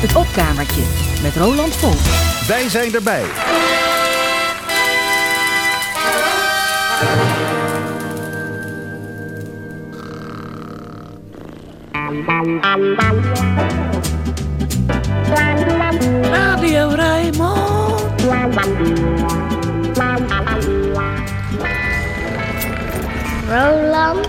Het opkamertje met Roland Volk. Wij zijn erbij. Radio Rijnmond. Roland.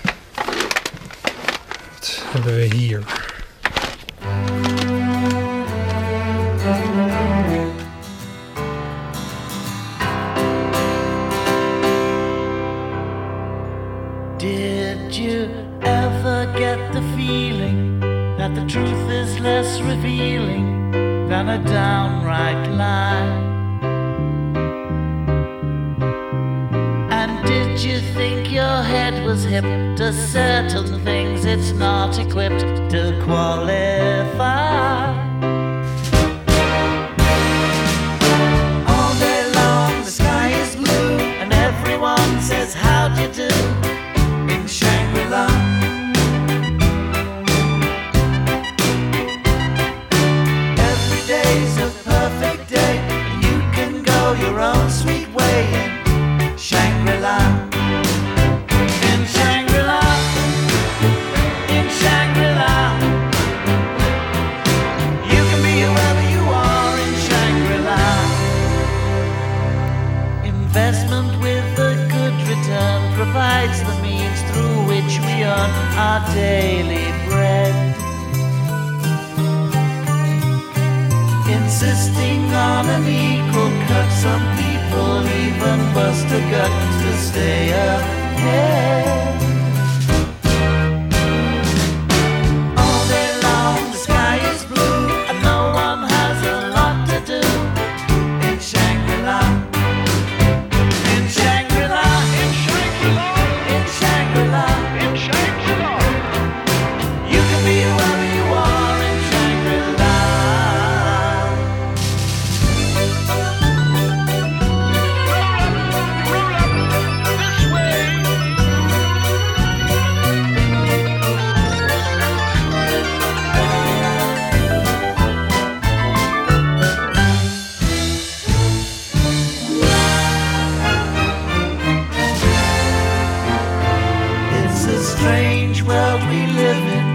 Wat hebben? Did you ever get the feeling that the truth is less revealing than a downright lie? Think your head was hip to certain things it's not equipped to qualify? World we live in,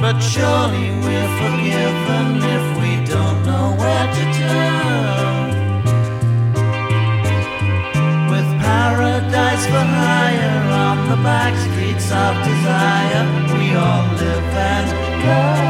but surely we're forgiven if we don't know where to turn. With paradise for hire on the back streets of desire, we all live and love.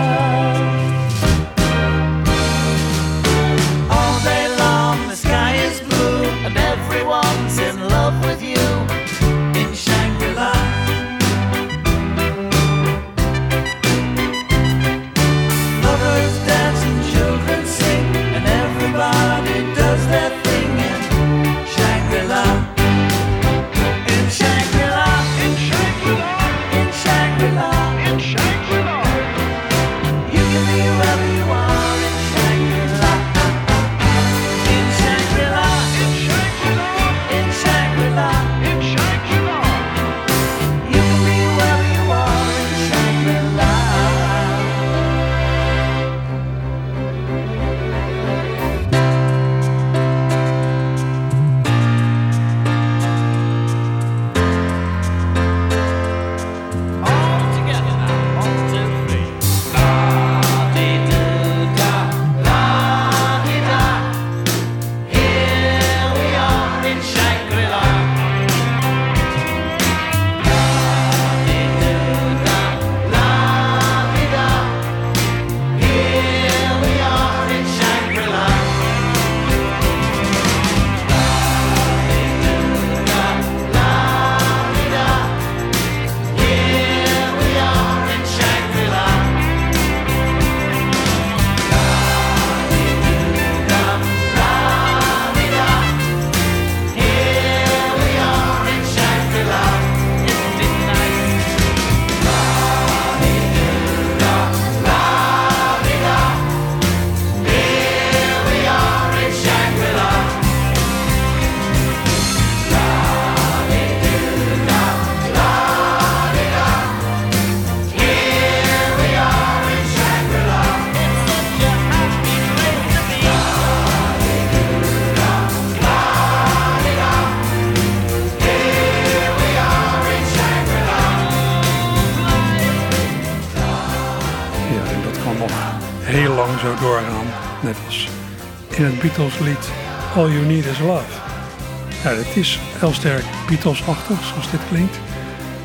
Heel sterk Beatles-achtig, zoals dit klinkt.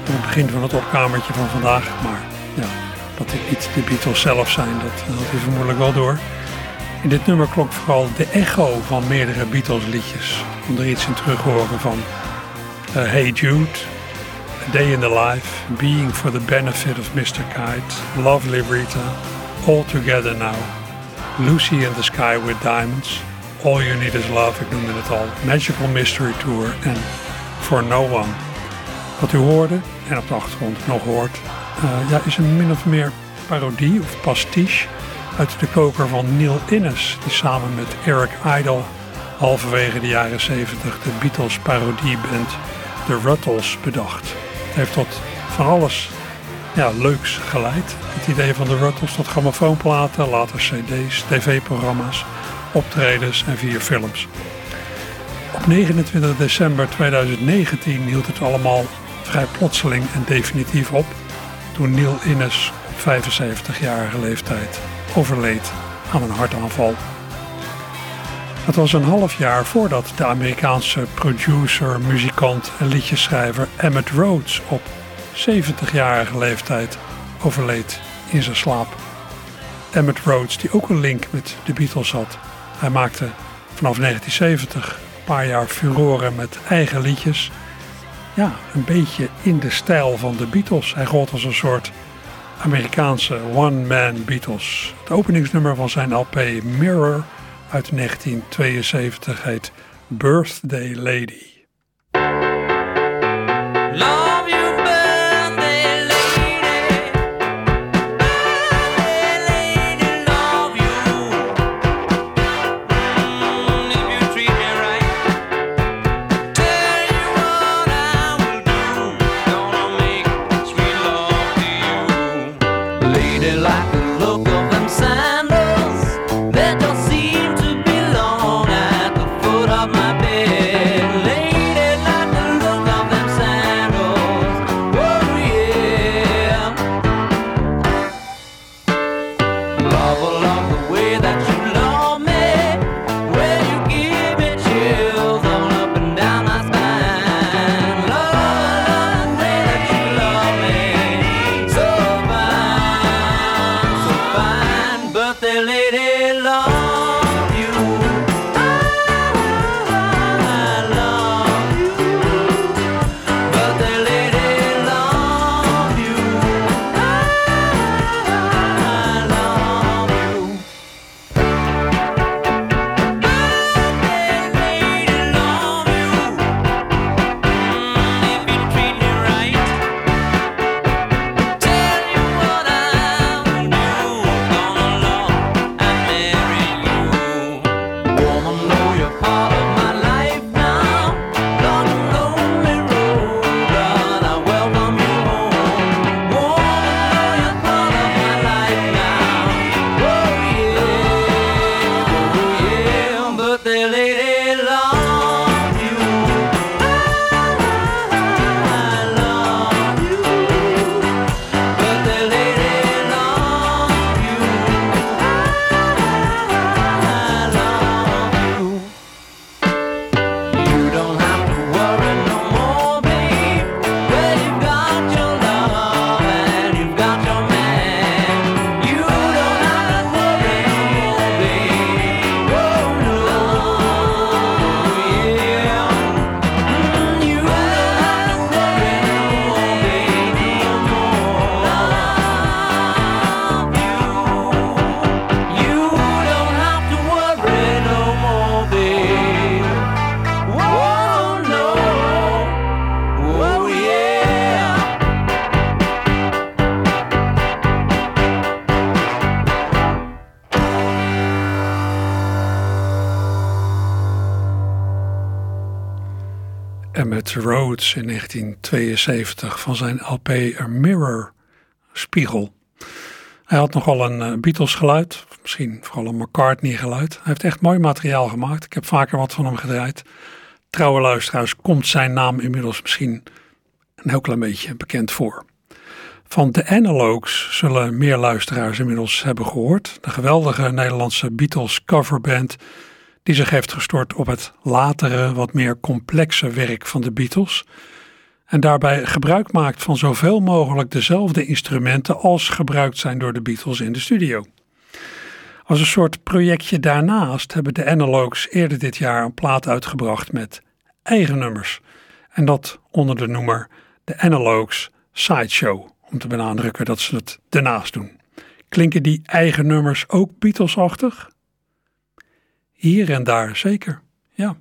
Aan het begin van het opkamertje van vandaag. Maar ja, dat dit niet de Beatles zelf zijn, dat had u vermoedelijk wel door. In dit nummer klonk vooral de echo van meerdere Beatles liedjes. Om er iets in terug te horen van uh, Hey Jude, A Day in the Life, Being for the Benefit of Mr. Kite, Lovely Rita, All Together Now, Lucy in the Sky with Diamonds, All You Need Is Love, ik noemde het al, Magical Mystery Tour en For No One. Wat u hoorde en op de achtergrond nog hoort, ja, is een min of meer parodie of pastiche uit de koker van Neil Innes, die samen met Eric Idle halverwege de jaren 70 de Beatles parodieband The Ruttles bedacht. Het heeft tot van alles ja, leuks geleid. Het idee van de Ruttles tot grammofoonplaten, later cd's, tv-programma's, optredens en vier films. Op 29 december 2019 hield het allemaal vrij plotseling en definitief op toen Neil Innes op 75-jarige leeftijd overleed aan een hartaanval. Het was een half jaar voordat de Amerikaanse producer, muzikant en liedjeschrijver Emmett Rhodes op 70-jarige leeftijd overleed in zijn slaap. Emmett Rhodes, die ook een link met de Beatles had. Hij maakte vanaf 1970 een paar jaar furoren met eigen liedjes. Ja, een beetje in de stijl van de Beatles. Hij gold als een soort Amerikaanse one-man Beatles. Het openingsnummer van zijn LP Mirror uit 1972 heet Birthday Lady. Love you, In 1972 van zijn LP A Mirror, Spiegel. Hij had nogal een eh, Beatles geluid, misschien vooral een McCartney geluid. Hij heeft echt mooi materiaal gemaakt. Ik heb vaker wat van hem gedraaid. Trouwe luisteraars komt zijn naam inmiddels misschien een heel klein beetje bekend voor. Van de Analogues zullen meer luisteraars inmiddels hebben gehoord. De geweldige Nederlandse Beatles coverband die zich heeft gestort op het latere, wat meer complexe werk van de Beatles. En daarbij gebruik maakt van zoveel mogelijk dezelfde instrumenten als gebruikt zijn door de Beatles in de studio. Als een soort projectje daarnaast hebben de Analogues eerder dit jaar een plaat uitgebracht met eigen nummers. En dat onder de noemer de Analogues Sideshow, om te benadrukken dat ze het daarnaast doen. Klinken die eigen nummers ook Beatlesachtig? Hier en daar zeker, ja.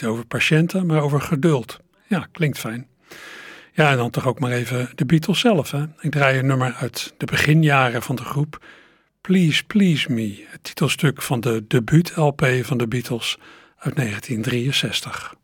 Niet over patiënten, maar over geduld. Ja, klinkt fijn. Ja, en dan toch ook maar even de Beatles zelf. Hè? Ik draai een nummer uit de beginjaren van de groep. Please, Please Me. Het titelstuk van de debuut-LP van de Beatles uit 1963.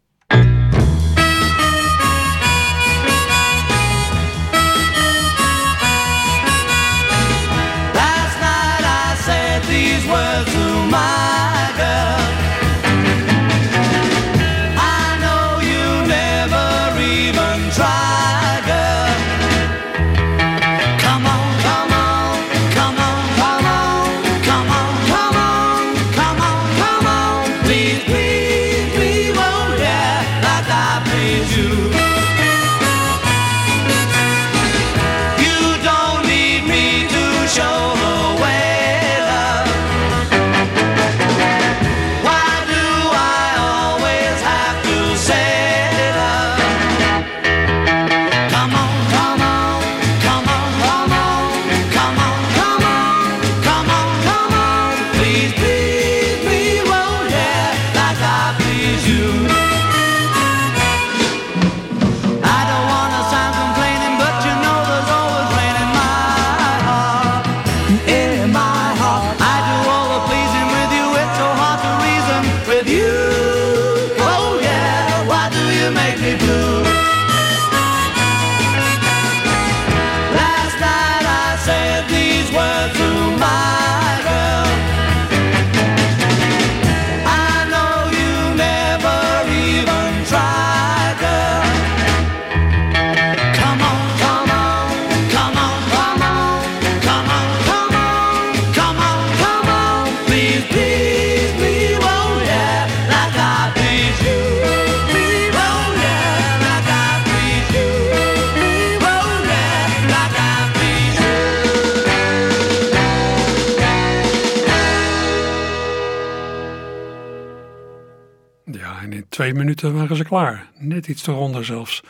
Twee minuten waren ze klaar. Net iets eronder zelfs.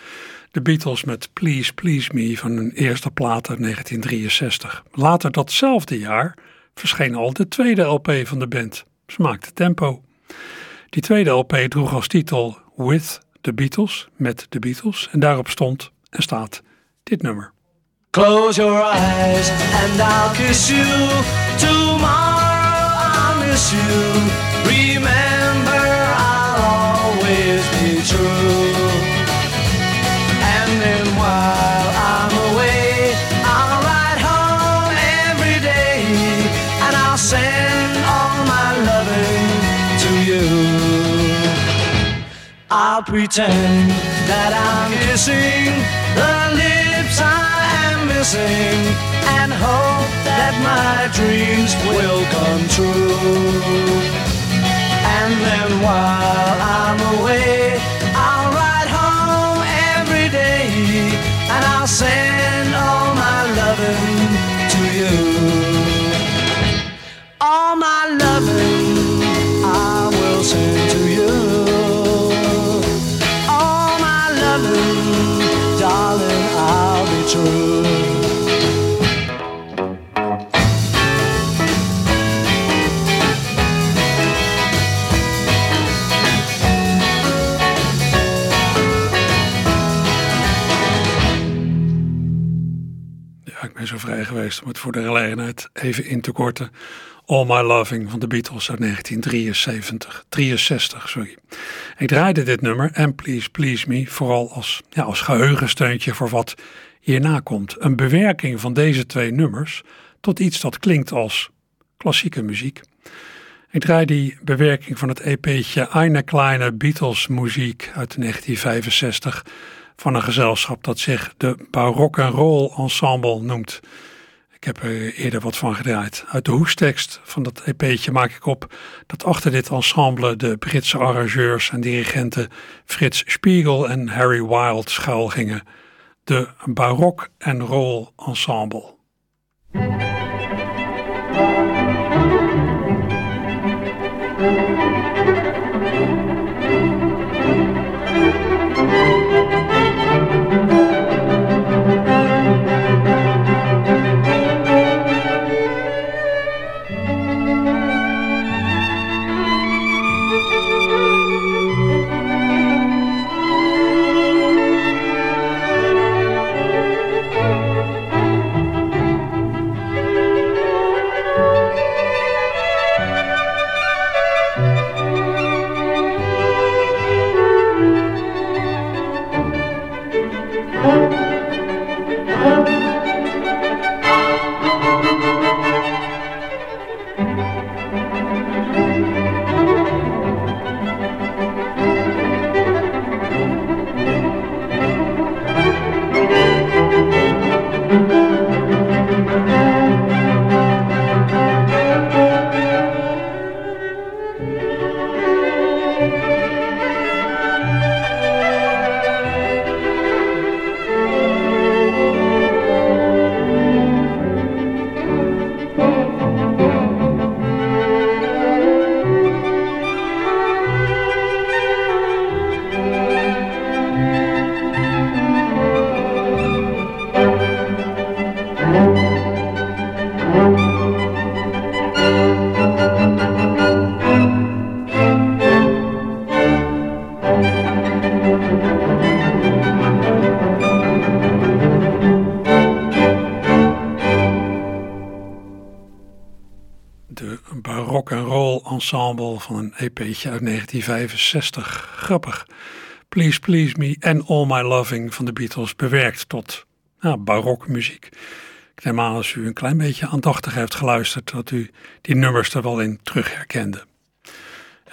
De Beatles met Please Please Me van hun eerste plaat uit 1963. Later datzelfde jaar verscheen al de tweede LP van de band. Ze maakte tempo. Die tweede LP droeg als titel With the Beatles, met de Beatles. En daarop stond en staat dit nummer. Close your eyes and I'll kiss you. Tomorrow I'll miss you. Remember, always be true. And then while I'm away, I'll ride home every day. And I'll send all my loving to you. I'll pretend that I'm kissing the lips I am missing and hope that my dreams will come true. And then while I'm away, I'll ride home every day and I'll send all my loving to you. All my loving om het voor de gelegenheid even in te korten. All My Loving van de Beatles uit 1973. 63, sorry. Ik draaide dit nummer, And Please Please Me, vooral als, ja, als geheugensteuntje voor wat hierna komt. Een bewerking van deze twee nummers tot iets dat klinkt als klassieke muziek. Ik draai die bewerking van het EP'tje Eine Kleine Beatles muziek uit 1965 van een gezelschap dat zich de Barok Roll Ensemble noemt. Ik heb er eerder wat van gedraaid. Uit de hoestekst van dat EP'tje maak ik op dat achter dit ensemble de Britse arrangeurs en dirigenten Frits Spiegel en Harry Wild schuil gingen. De Barok en Roll Ensemble. Van een EP'tje uit 1965. Grappig. Please Please Me en All My Loving van de Beatles bewerkt tot nou, barokmuziek. Ik neem aan als u een klein beetje aandachtig heeft geluisterd dat u die nummers er wel in terug herkende.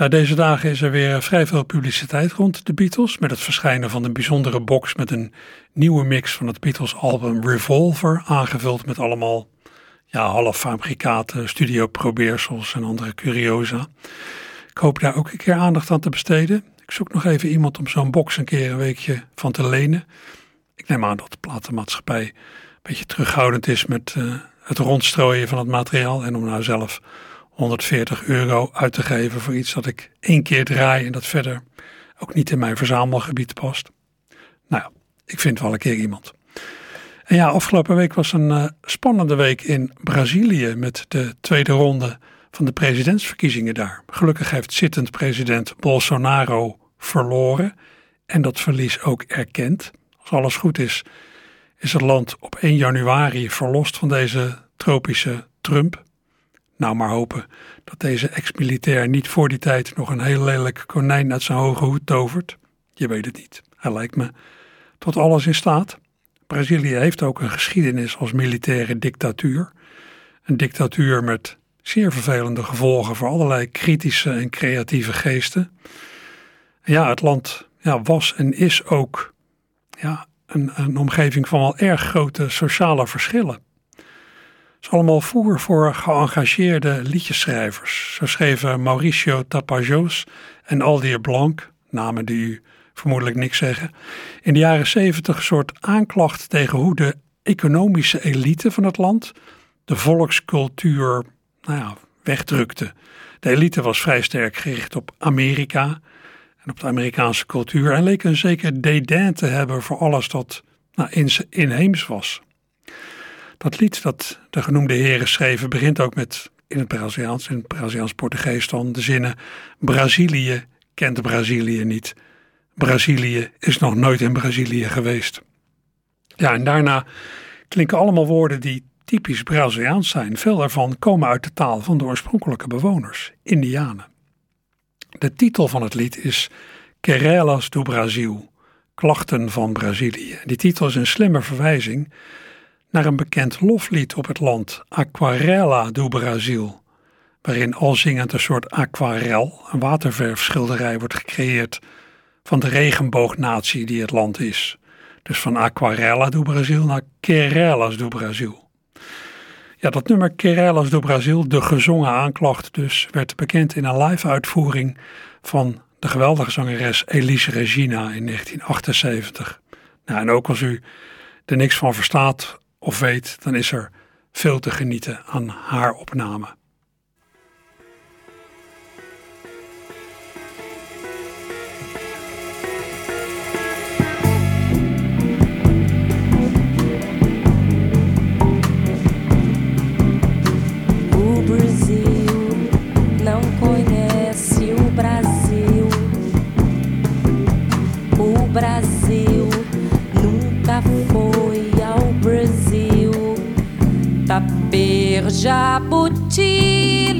Deze dagen is er weer vrij veel publiciteit rond de Beatles met het verschijnen van een bijzondere box met een nieuwe mix van het Beatles album Revolver, aangevuld met allemaal ja, halffabrikaten, studioprobeersels en andere curiosa. Ik hoop daar ook een keer aandacht aan te besteden. Ik zoek nog even iemand om zo'n box een keer een weekje van te lenen. Ik neem aan dat de platenmaatschappij een beetje terughoudend is met uh, het rondstrooien van het materiaal en om nou zelf 140 euro uit te geven voor iets dat ik één keer draai en dat verder ook niet in mijn verzamelgebied past. Nou ja, ik vind wel een keer iemand. Ja, afgelopen week was een eh, spannende week in Brazilië met de tweede ronde van de presidentsverkiezingen daar. Gelukkig heeft zittend president Bolsonaro verloren en dat verlies ook erkend. Als alles goed is, is het land op 1 januari verlost van deze tropische Trump. Nou, maar hopen dat deze ex-militair niet voor die tijd nog een heel lelijk konijn uit zijn hoge hoed tovert. Je weet het niet. Hij lijkt me tot alles in staat. Brazilië heeft ook een geschiedenis als militaire dictatuur. Een dictatuur met zeer vervelende gevolgen voor allerlei kritische en creatieve geesten. Ja, het land ja, was en is ook ja, een, een omgeving van wel erg grote sociale verschillen. Het is allemaal voer voor geëngageerde liedjeschrijvers. Zo schreven Mauricio Tapajos en Aldir Blanc, namen die u vermoedelijk niks zeggen, in de jaren zeventig een soort aanklacht tegen hoe de economische elite van het land de volkscultuur nou ja, wegdrukte. De elite was vrij sterk gericht op Amerika en op de Amerikaanse cultuur en leek een zeker dédain te hebben voor alles dat nou, inheems was. Dat lied dat de genoemde heren schreven begint ook met in het Braziliaans, in het Braziliaans-Portugees dan de zinnen Brazilië kent Brazilië niet. Brazilië is nog nooit in Brazilië geweest. Ja, en daarna klinken allemaal woorden die typisch Braziliaans zijn. Veel daarvan komen uit de taal van de oorspronkelijke bewoners, Indianen. De titel van het lied is Querelas do Brasil, Klachten van Brazilië. Die titel is een slimme verwijzing naar een bekend loflied op het land, Aquarela do Brasil, waarin al zingend een soort aquarel, een waterverfschilderij, wordt gecreëerd van de regenboognatie die het land is. Dus van Aquarela do Brasil naar Querelas do Brasil. Ja, dat nummer Querelas do Brasil, de gezongen aanklacht dus, werd bekend in een live uitvoering van de geweldige zangeres Elise Regina in 1978. Nou, en ook als u er niks van verstaat of weet, dan is er veel te genieten aan haar opname. Brasil nunca foi ao Brasil. Taper, Jabuti,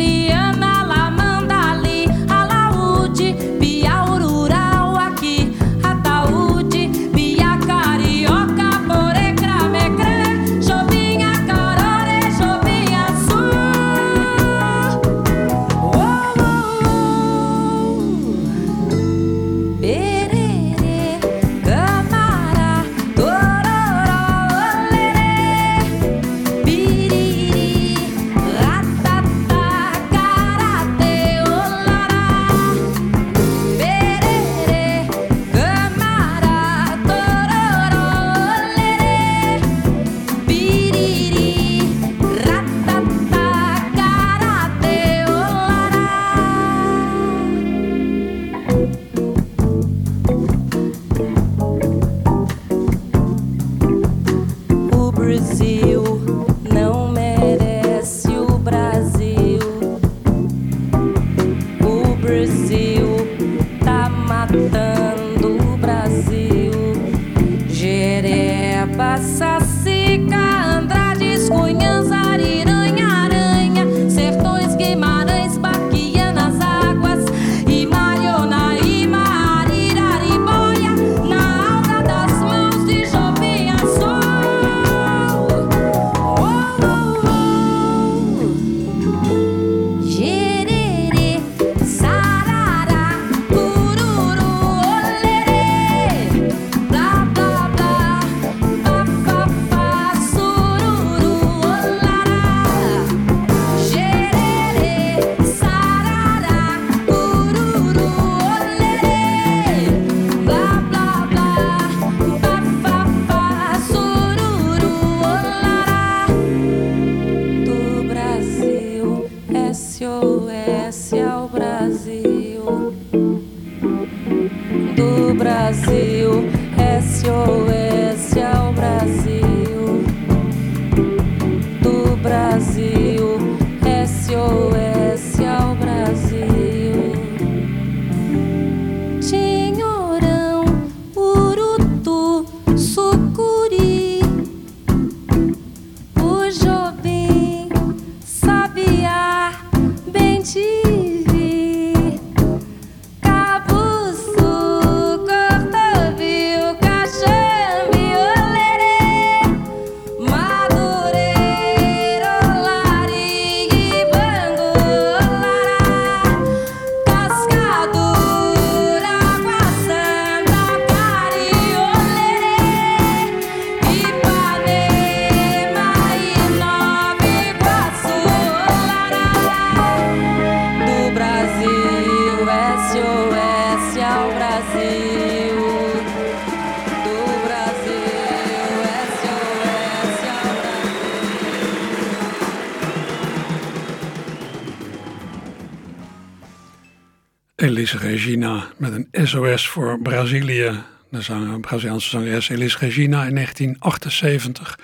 SOS voor Brazilië. De Braziliaanse zangeres Elis Regina in 1978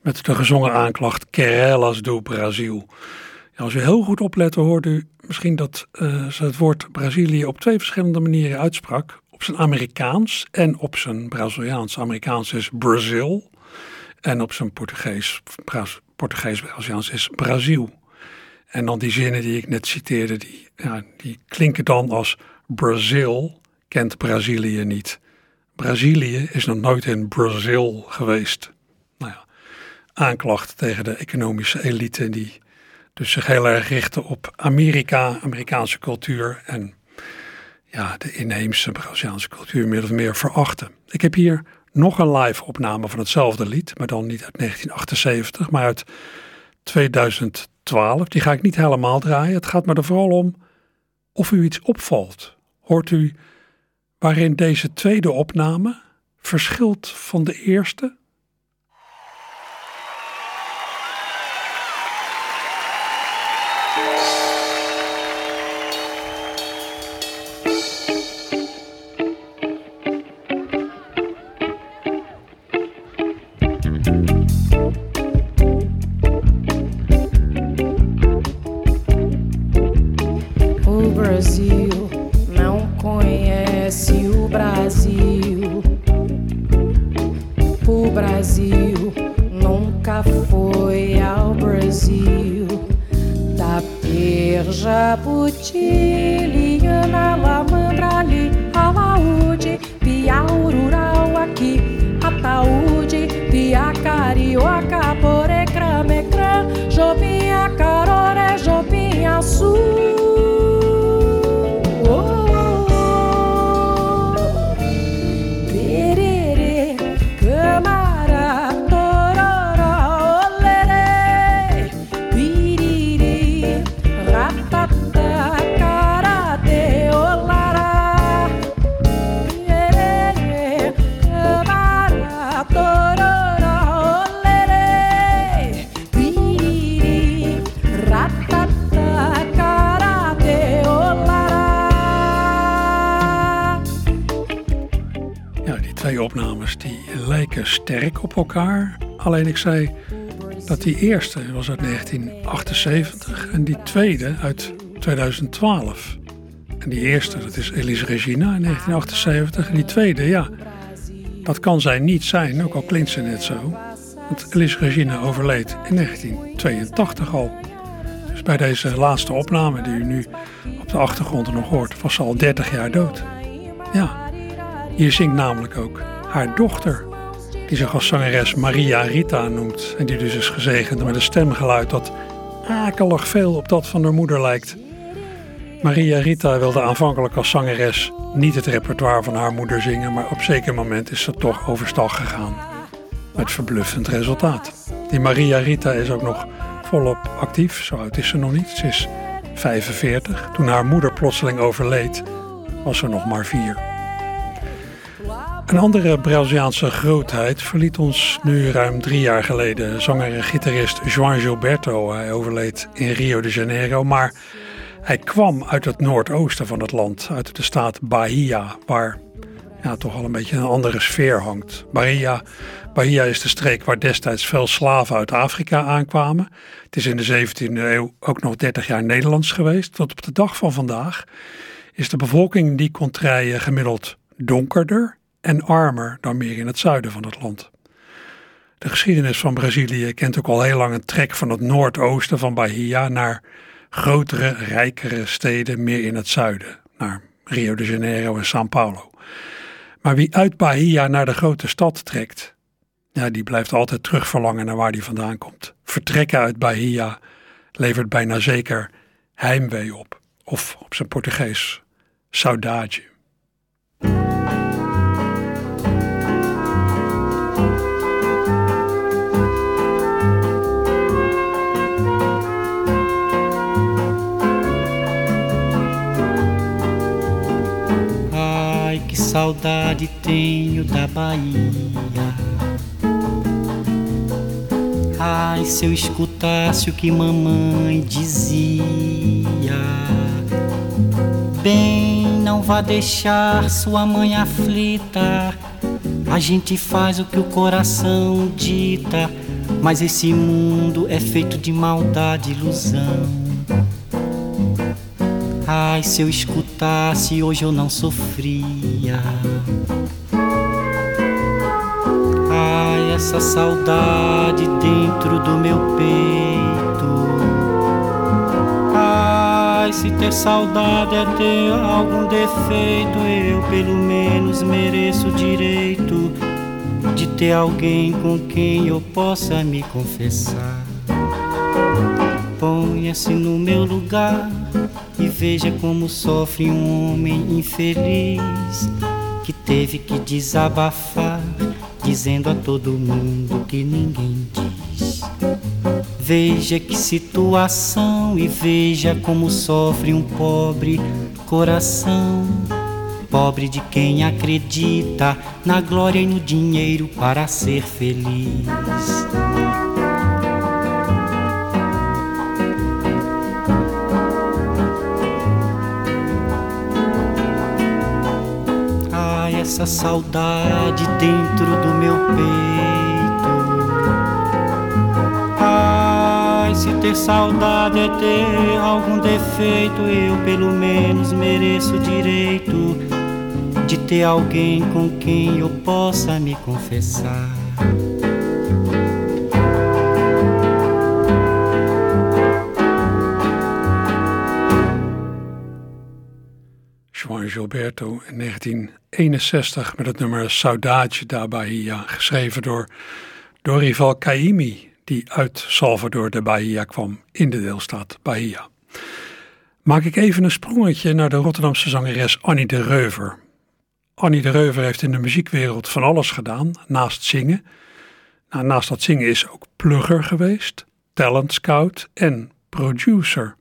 met de gezongen aanklacht Querelas do Brasil. Als u heel goed oplet, hoort u misschien dat eh, ze het woord Brazilië op twee verschillende manieren uitsprak. Op zijn Amerikaans en op zijn Braziliaans. Amerikaans is Brazil en op zijn Portugees, Bra- Portugees-Braziliaans is Brazil. En dan die zinnen die ik net citeerde, die, ja, die klinken dan als Brazil kent Brazilië niet. Brazilië is nog nooit in Brazil geweest. Nou ja, aanklacht tegen de economische elite die dus zich heel erg richten op Amerika, Amerikaanse cultuur en ja, de inheemse Braziliaanse cultuur meer of meer verachten. Ik heb hier nog een live opname van hetzelfde lied, maar dan niet uit 1978, maar uit 2012. Die ga ik niet helemaal draaien. Het gaat me er vooral om of u iets opvalt. Hoort u waarin deze tweede opname verschilt van de eerste? Tuti, Lavandra Lamandrali, Alaúde, Pia Rural aqui, Ataúde, Pia Carioca. Sterk op elkaar. Alleen ik zei dat die eerste was uit 1978 en die tweede uit 2012. En die eerste, dat is Elise Regina in 1978. En die tweede, ja, dat kan zij niet zijn, ook al klinkt ze net zo. Want Elise Regina overleed in 1982 al. Dus bij deze laatste opname die u nu op de achtergrond nog hoort, was ze al 30 jaar dood. Ja, hier zingt namelijk ook haar dochter, die zich als zangeres Maria Rita noemt. En die dus is gezegend met een stemgeluid dat akelig veel op dat van haar moeder lijkt. Maria Rita wilde aanvankelijk als zangeres niet het repertoire van haar moeder zingen, maar op zeker moment is ze toch overstag gegaan. Met verbluffend resultaat. Die Maria Rita is ook nog volop actief, zo oud is ze nog niet. Ze is 45. Toen haar moeder plotseling overleed, was ze nog maar vier. Een andere Braziliaanse grootheid verliet ons nu ruim drie jaar geleden. Zanger en gitarist João Gilberto. Hij overleed in Rio de Janeiro, maar hij kwam uit het noordoosten van het land, uit de staat Bahia, waar ja, toch al een beetje een andere sfeer hangt. Bahia, Bahia is de streek waar destijds veel slaven uit Afrika aankwamen. Het is in de 17e eeuw ook nog 30 jaar Nederlands geweest. Tot op de dag van vandaag is de bevolking in die contraien gemiddeld donkerder en armer dan meer in het zuiden van het land. De geschiedenis van Brazilië kent ook al heel lang een trek van het noordoosten van Bahia naar grotere, rijkere steden meer in het zuiden, naar Rio de Janeiro en São Paulo. Maar wie uit Bahia naar de grote stad trekt, ja, die blijft altijd terugverlangen naar waar die vandaan komt. Vertrekken uit Bahia levert bijna zeker heimwee op, of op zijn Portugees, saudade. Saudade tenho da Bahia. Ai, se eu escutasse o que mamãe dizia, bem não vá deixar sua mãe aflita. A gente faz o que o coração dita, mas esse mundo é feito de maldade e ilusão. Ai, se eu escutasse, hoje eu não sofria. Ai, essa saudade dentro do meu peito. Ai, se ter saudade é ter algum defeito, eu pelo menos mereço o direito de ter alguém com quem eu possa me confessar. Ponha-se no meu lugar veja como sofre um homem infeliz que teve que desabafar, dizendo a todo mundo que ninguém diz. Veja que situação e veja como sofre um pobre coração. Pobre de quem acredita na glória e no dinheiro para ser feliz. Essa saudade dentro do meu peito. Ai, se ter saudade é ter algum defeito, eu pelo menos mereço o direito de ter alguém com quem eu possa me confessar. Gilberto in 1961 met het nummer Saudade da Bahia, geschreven door Dorival Caymmi, die uit Salvador de Bahia kwam in de deelstaat Bahia. Maak ik even een sprongetje naar de Rotterdamse zangeres Annie de Reuver. Annie de Reuver heeft in de muziekwereld van alles gedaan, naast zingen. Nou, naast dat zingen is ook plugger geweest, talent scout en producer.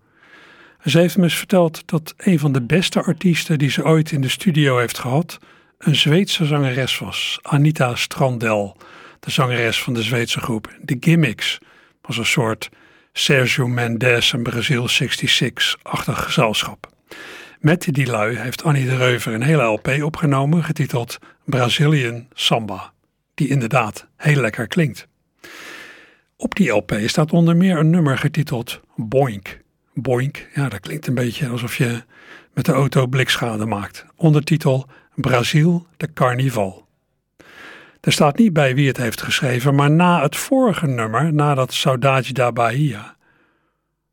Ze heeft me eens verteld dat een van de beste artiesten die ze ooit in de studio heeft gehad, een Zweedse zangeres was, Anita Strandel, de zangeres van de Zweedse groep The Gimmicks. Was een soort Sergio Mendes en Brazil 66-achtig gezelschap. Met die lui heeft Annie de Reuver een hele LP opgenomen, getiteld Brazilian Samba, die inderdaad heel lekker klinkt. Op die LP staat onder meer een nummer getiteld Boink. Boink, ja, dat klinkt een beetje alsof je met de auto blikschade maakt. Ondertitel Brazil de Carnival. Er staat niet bij wie het heeft geschreven, maar na het vorige nummer, na dat Saudade da Bahia,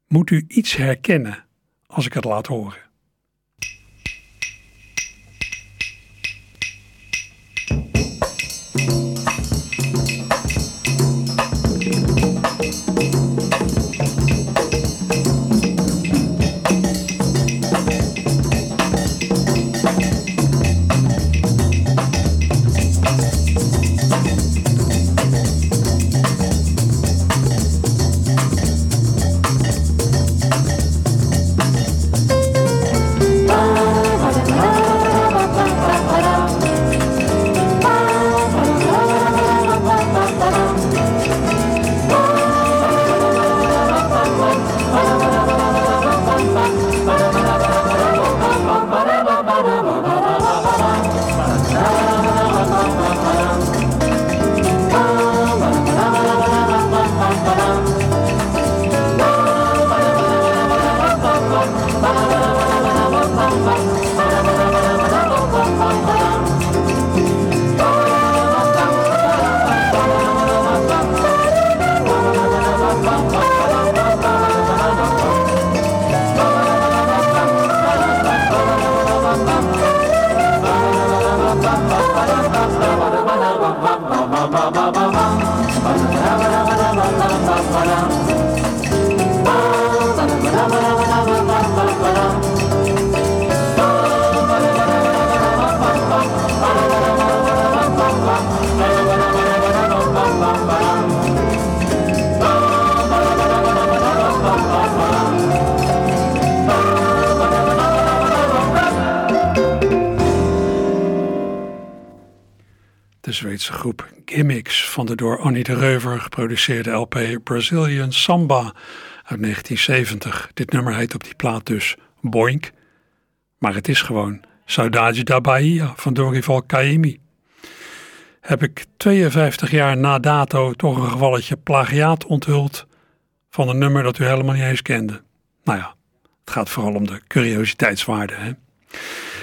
moet u iets herkennen als ik het laat horen. Annie de Reuver geproduceerde LP Brazilian Samba uit 1970. Dit nummer heet op die plaat dus Boink, maar het is gewoon Saudade da Bahia van Dorival Caymmi. Heb ik 52 jaar na dato toch een gevalletje plagiaat onthuld van een nummer dat u helemaal niet eens kende. Nou ja, het gaat vooral om de curiositeitswaarde. Hè?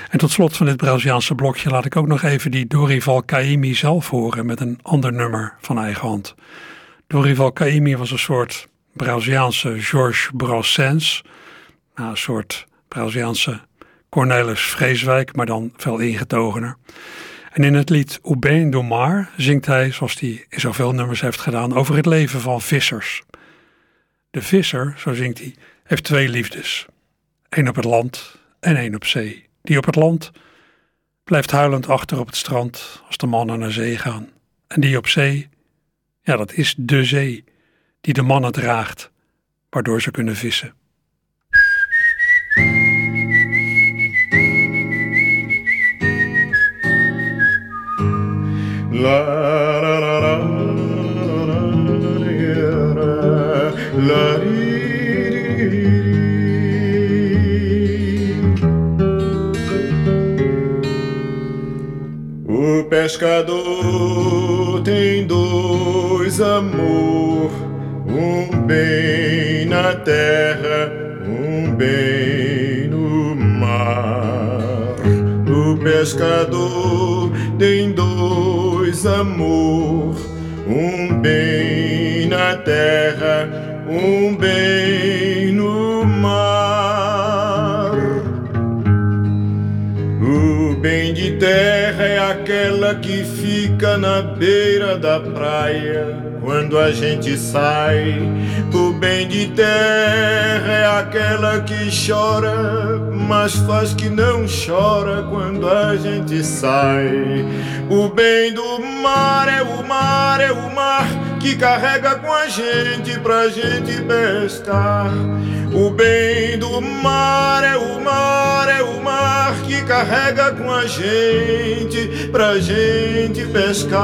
En tot slot van dit Braziliaanse blokje laat ik ook nog even die Dorival Caymmi zelf horen met een ander nummer van eigen hand. Dorival Caymmi was een soort Braziliaanse Georges Brassens, nou, een soort Braziliaanse Cornelis Vreeswijk, maar dan veel ingetogener. En in het lied O do Mar zingt hij, zoals hij in zoveel nummers heeft gedaan, over het leven van vissers. De visser, zo zingt hij, heeft twee liefdes. Eén op het land en één op zee. Die op het land blijft huilend achter op het strand als de mannen naar zee gaan. En die op zee, ja dat is de zee, die de mannen draagt, waardoor ze kunnen vissen. La la la la la pescador tem dois amor, um bem na terra, um bem no mar. O pescador tem dois amor, um bem na terra, um bem no mar. O bem de terra aquela que fica na beira da praia quando a gente sai. O bem de terra é aquela que chora, mas faz que não chora quando a gente sai. O bem do mar é o mar, é o mar que carrega com a gente pra gente pescar. O bem do mar é o mar, é o mar que carrega com a gente pra gente pescar.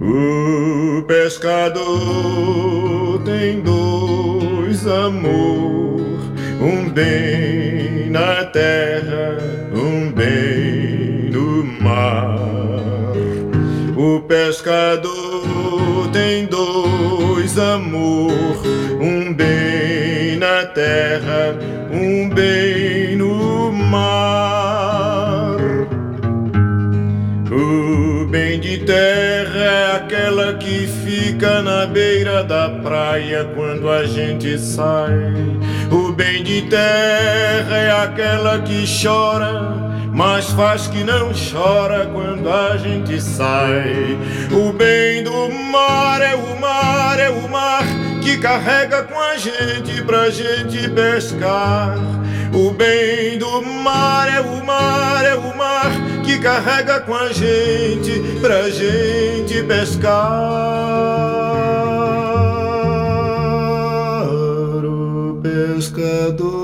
O pescador tem dois amor, um bem na terra, um bem O pescador tem dois amor, um bem na terra, um bem no mar. O bem de terra é aquela que fica na beira da praia quando a gente sai. O bem de terra é aquela que chora, mas faz que não chora quando a gente sai. O bem do mar é o mar, é o mar que carrega com a gente pra gente pescar. O bem do mar é o mar, é o mar que carrega com a gente pra gente pescar. O pescador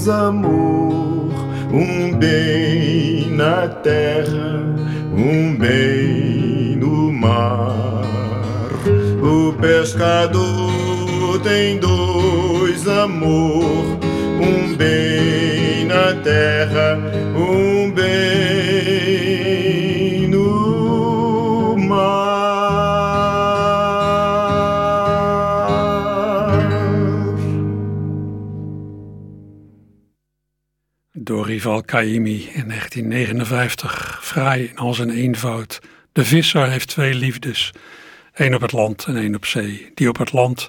dois amor, um bem na terra, um bem no mar. O pescador tem dois amor, um bem na terra, um Dorival Caymmi in 1959, fraai in al zijn eenvoud. De visser heeft twee liefdes, één op het land en één op zee. Die op het land,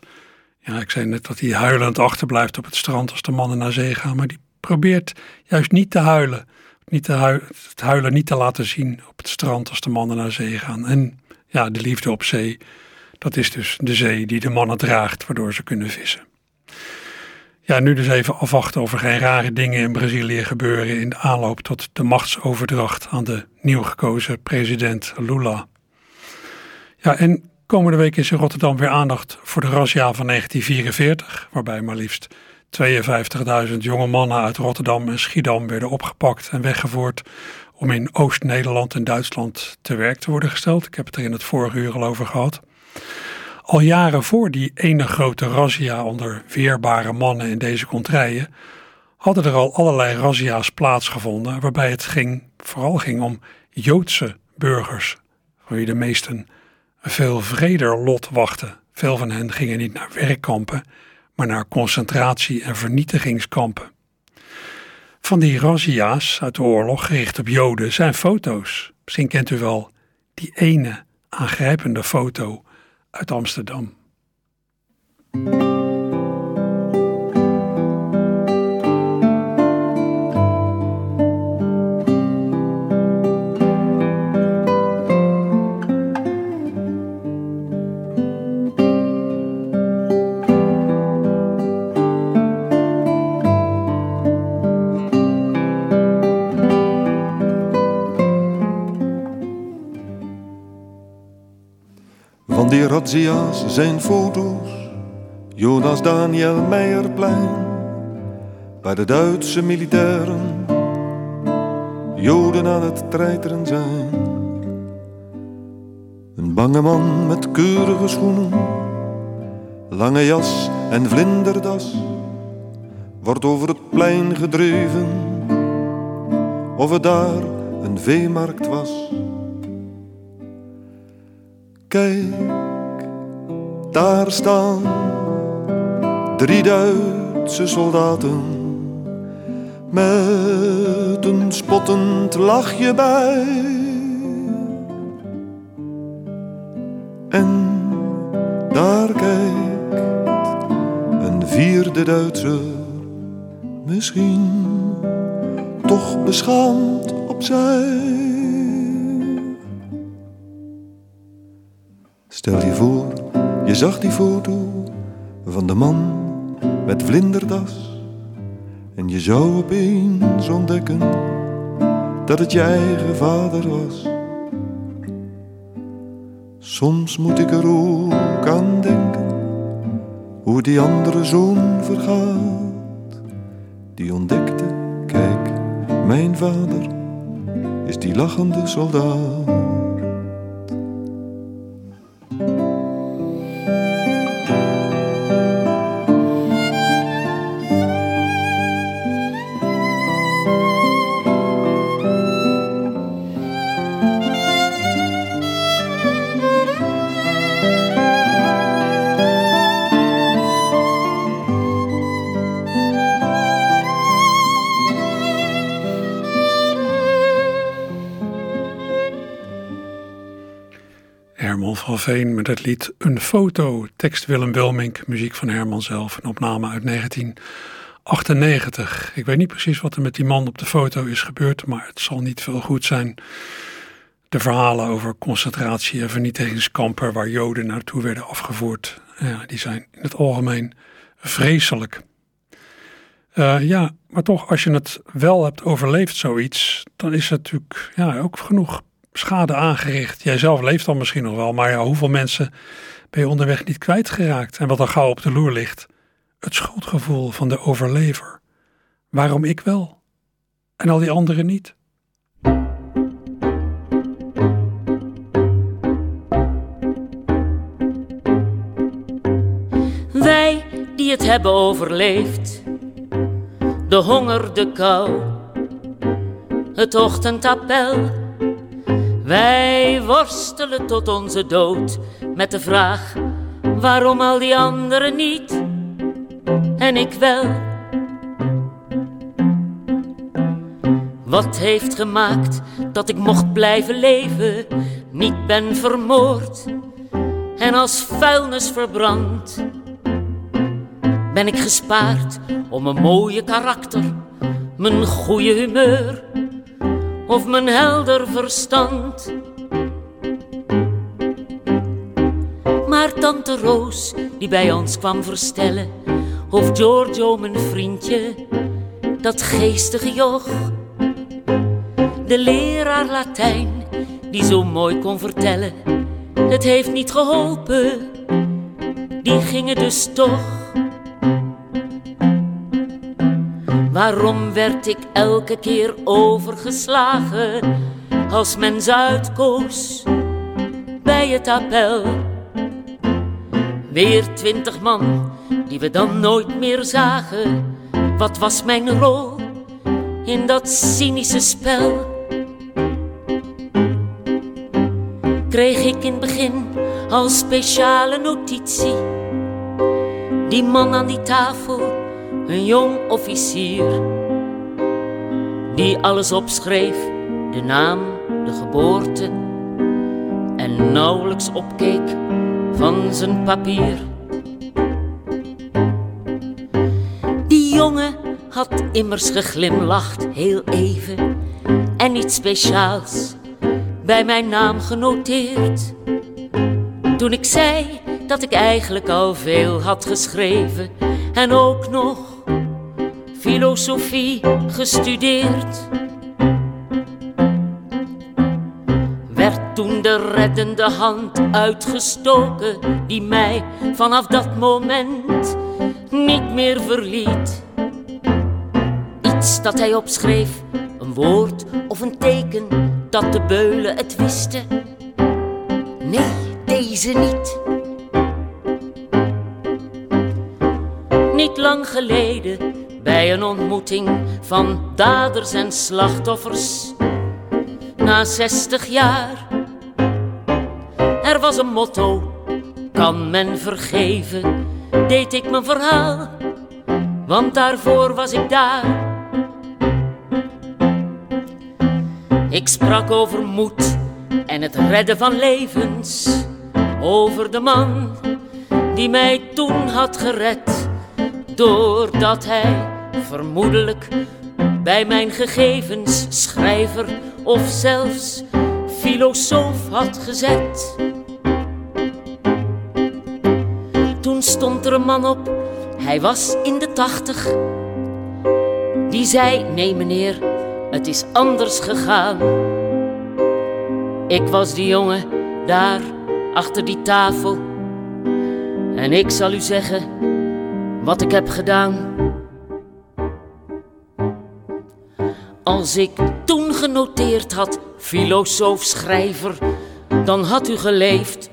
ja ik zei net dat hij huilend achterblijft op het strand als de mannen naar zee gaan, maar die probeert juist niet te huilen. Niet te hui- het huilen niet te laten zien op het strand als de mannen naar zee gaan. En ja, de liefde op zee, dat is dus de zee die de mannen draagt, waardoor ze kunnen vissen. Ja, nu dus even afwachten of er geen rare dingen in Brazilië gebeuren in de aanloop tot de machtsoverdracht aan de nieuw gekozen president Lula. Ja, en komende week is in Rotterdam weer aandacht voor de razzia van 1944, waarbij maar liefst 52.000 jonge mannen uit Rotterdam en Schiedam werden opgepakt en weggevoerd om in Oost-Nederland en Duitsland te werk te worden gesteld. Ik heb het er in het vorige uur al over gehad. Al jaren voor die ene grote razzia onder weerbare mannen in deze contraien hadden er al allerlei razzia's plaatsgevonden waarbij het ging, vooral ging om Joodse burgers, voor wie de meesten een veel vreder lot wachten. Veel van hen gingen niet naar werkkampen, maar naar concentratie- en vernietigingskampen. Van die razzia's uit de oorlog gericht op Joden zijn foto's. Misschien kent u wel die ene aangrijpende foto uit Amsterdam. Razzia's zijn foto's, Jonas Daniel Meijerplein, bij de Duitse militairen, Joden aan het treiteren zijn. Een bange man met keurige schoenen, lange jas en vlinderdas, wordt over het plein gedreven, of het daar een veemarkt was. Kijk, daar staan drie Duitse soldaten met een spottend lachje bij. En daar kijkt een vierde Duitser, misschien toch beschaamd opzij. Stel je voor, je zag die foto van de man met vlinderdas. En je zou opeens ontdekken dat het je eigen vader was. Soms moet ik er ook aan denken hoe die andere zoon vergaat. Die ontdekte, kijk, mijn vader is die lachende soldaat. Met het lied Een foto. Tekst Willem Wilmink, muziek van Herman zelf. Een opname uit 1998. Ik weet niet precies wat er met die man op de foto is gebeurd, maar het zal niet veel goed zijn. De verhalen over concentratie- en vernietigingskampen waar Joden naartoe werden afgevoerd, ja, die zijn in het algemeen vreselijk. Eh, ja, maar toch, als je het wel hebt overleefd, zoiets, dan is het natuurlijk ja, ook genoeg schade aangericht. Jij zelf leeft dan misschien nog wel, maar ja, hoeveel mensen ben je onderweg niet kwijtgeraakt? En wat er gauw op de loer ligt, het schuldgevoel van de overlever. Waarom ik wel en al die anderen niet? Wij die het hebben overleefd, de honger, de kou, het ochtendappel. Wij worstelen tot onze dood met de vraag: waarom al die anderen niet en ik wel? Wat heeft gemaakt dat ik mocht blijven leven, niet ben vermoord en als vuilnis verbrand? Ben ik gespaard om mijn mooie karakter, mijn goede humeur of mijn helder verstand? Maar tante Roos, die bij ons kwam verstellen, of Giorgio, mijn vriendje, dat geestige joch. De leraar Latijn, die zo mooi kon vertellen, het heeft niet geholpen, die gingen dus toch. Waarom werd ik elke keer overgeslagen als men uitkoos bij het appel? Weer twintig man die we dan nooit meer zagen. Wat was mijn rol in dat cynische spel? Kreeg ik in het begin als speciale notitie. Die man aan die tafel, een jong officier. Die alles opschreef, de naam, de geboorte. En nauwelijks opkeek van zijn papier. Die jongen had immers geglimlacht, heel even. En iets speciaals bij mijn naam genoteerd. Toen ik zei dat ik eigenlijk al veel had geschreven en ook nog filosofie gestudeerd. Werd toen de reddende hand uitgestoken die mij vanaf dat moment niet meer verliet. Iets dat hij opschreef, een woord of een teken, dat de beulen het wisten. Nee, deze niet. Niet lang geleden, bij een ontmoeting van daders en slachtoffers, na 60 jaar. Er was een motto, kan men vergeven, deed ik mijn verhaal, want daarvoor was ik daar. Ik sprak over moed en het redden van levens, over de man die mij toen had gered, doordat hij vermoedelijk bij mijn gegevens schrijver of zelfs filosoof had gezet. Toen stond er een man op, hij was in de tachtig. Die zei: Nee, meneer, het is anders gegaan. Ik was die jongen daar achter die tafel. En ik zal u zeggen wat ik heb gedaan. Als ik toen genoteerd had, filosoof, schrijver, dan had u geleefd.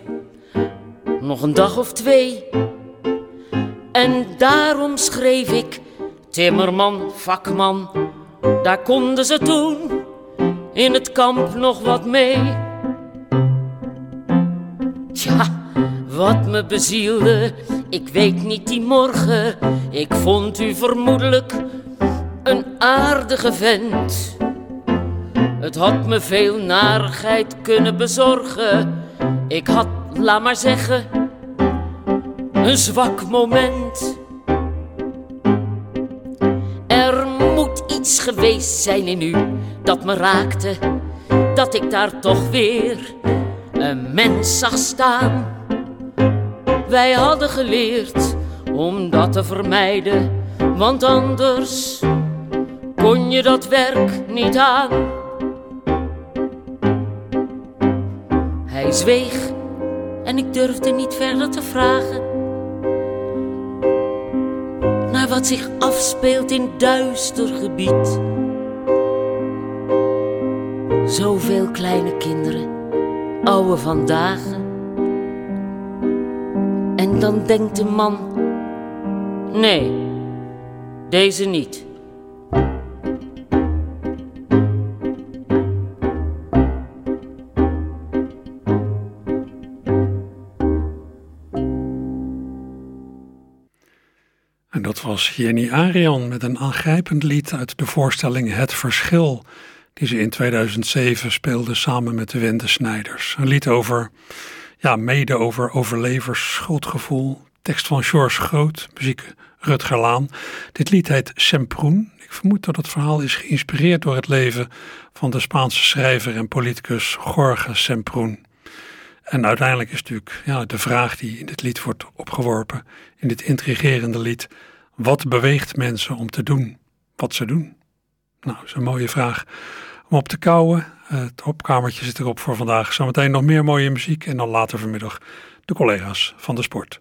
Nog een dag of twee. En daarom schreef ik, timmerman, vakman, daar konden ze toen in het kamp nog wat mee. Tja, wat me bezielde, ik weet niet die morgen. Ik vond u vermoedelijk een aardige vent. Het had me veel narigheid kunnen bezorgen. Ik had, laat maar zeggen, een zwak moment. Er moet iets geweest zijn in u dat me raakte, dat ik daar toch weer een mens zag staan. Wij hadden geleerd om dat te vermijden, want anders kon je dat werk niet aan. Hij zweeg en ik durfde niet verder te vragen naar wat zich afspeelt in duister gebied. Zoveel kleine kinderen, oude vandaag. En dan denkt de man: nee, deze niet. Jenny Arian met een aangrijpend lied uit de voorstelling Het Verschil, die ze in 2007 speelde samen met de Wende Snijders. Een lied over, ja, mede over overlevers, schuldgevoel, tekst van George Groot, muziek Rutger Laan. Dit lied heet Semproen. Ik vermoed dat het verhaal is geïnspireerd door het leven van de Spaanse schrijver en politicus Jorge Semproen. En uiteindelijk is natuurlijk ja, de vraag die in dit lied wordt opgeworpen, in dit intrigerende lied, wat beweegt mensen om te doen wat ze doen? Nou, dat is een mooie vraag om op te kouwen. Het opkamertje zit erop voor vandaag. Zometeen nog meer mooie muziek en dan later vanmiddag de collega's van de sport.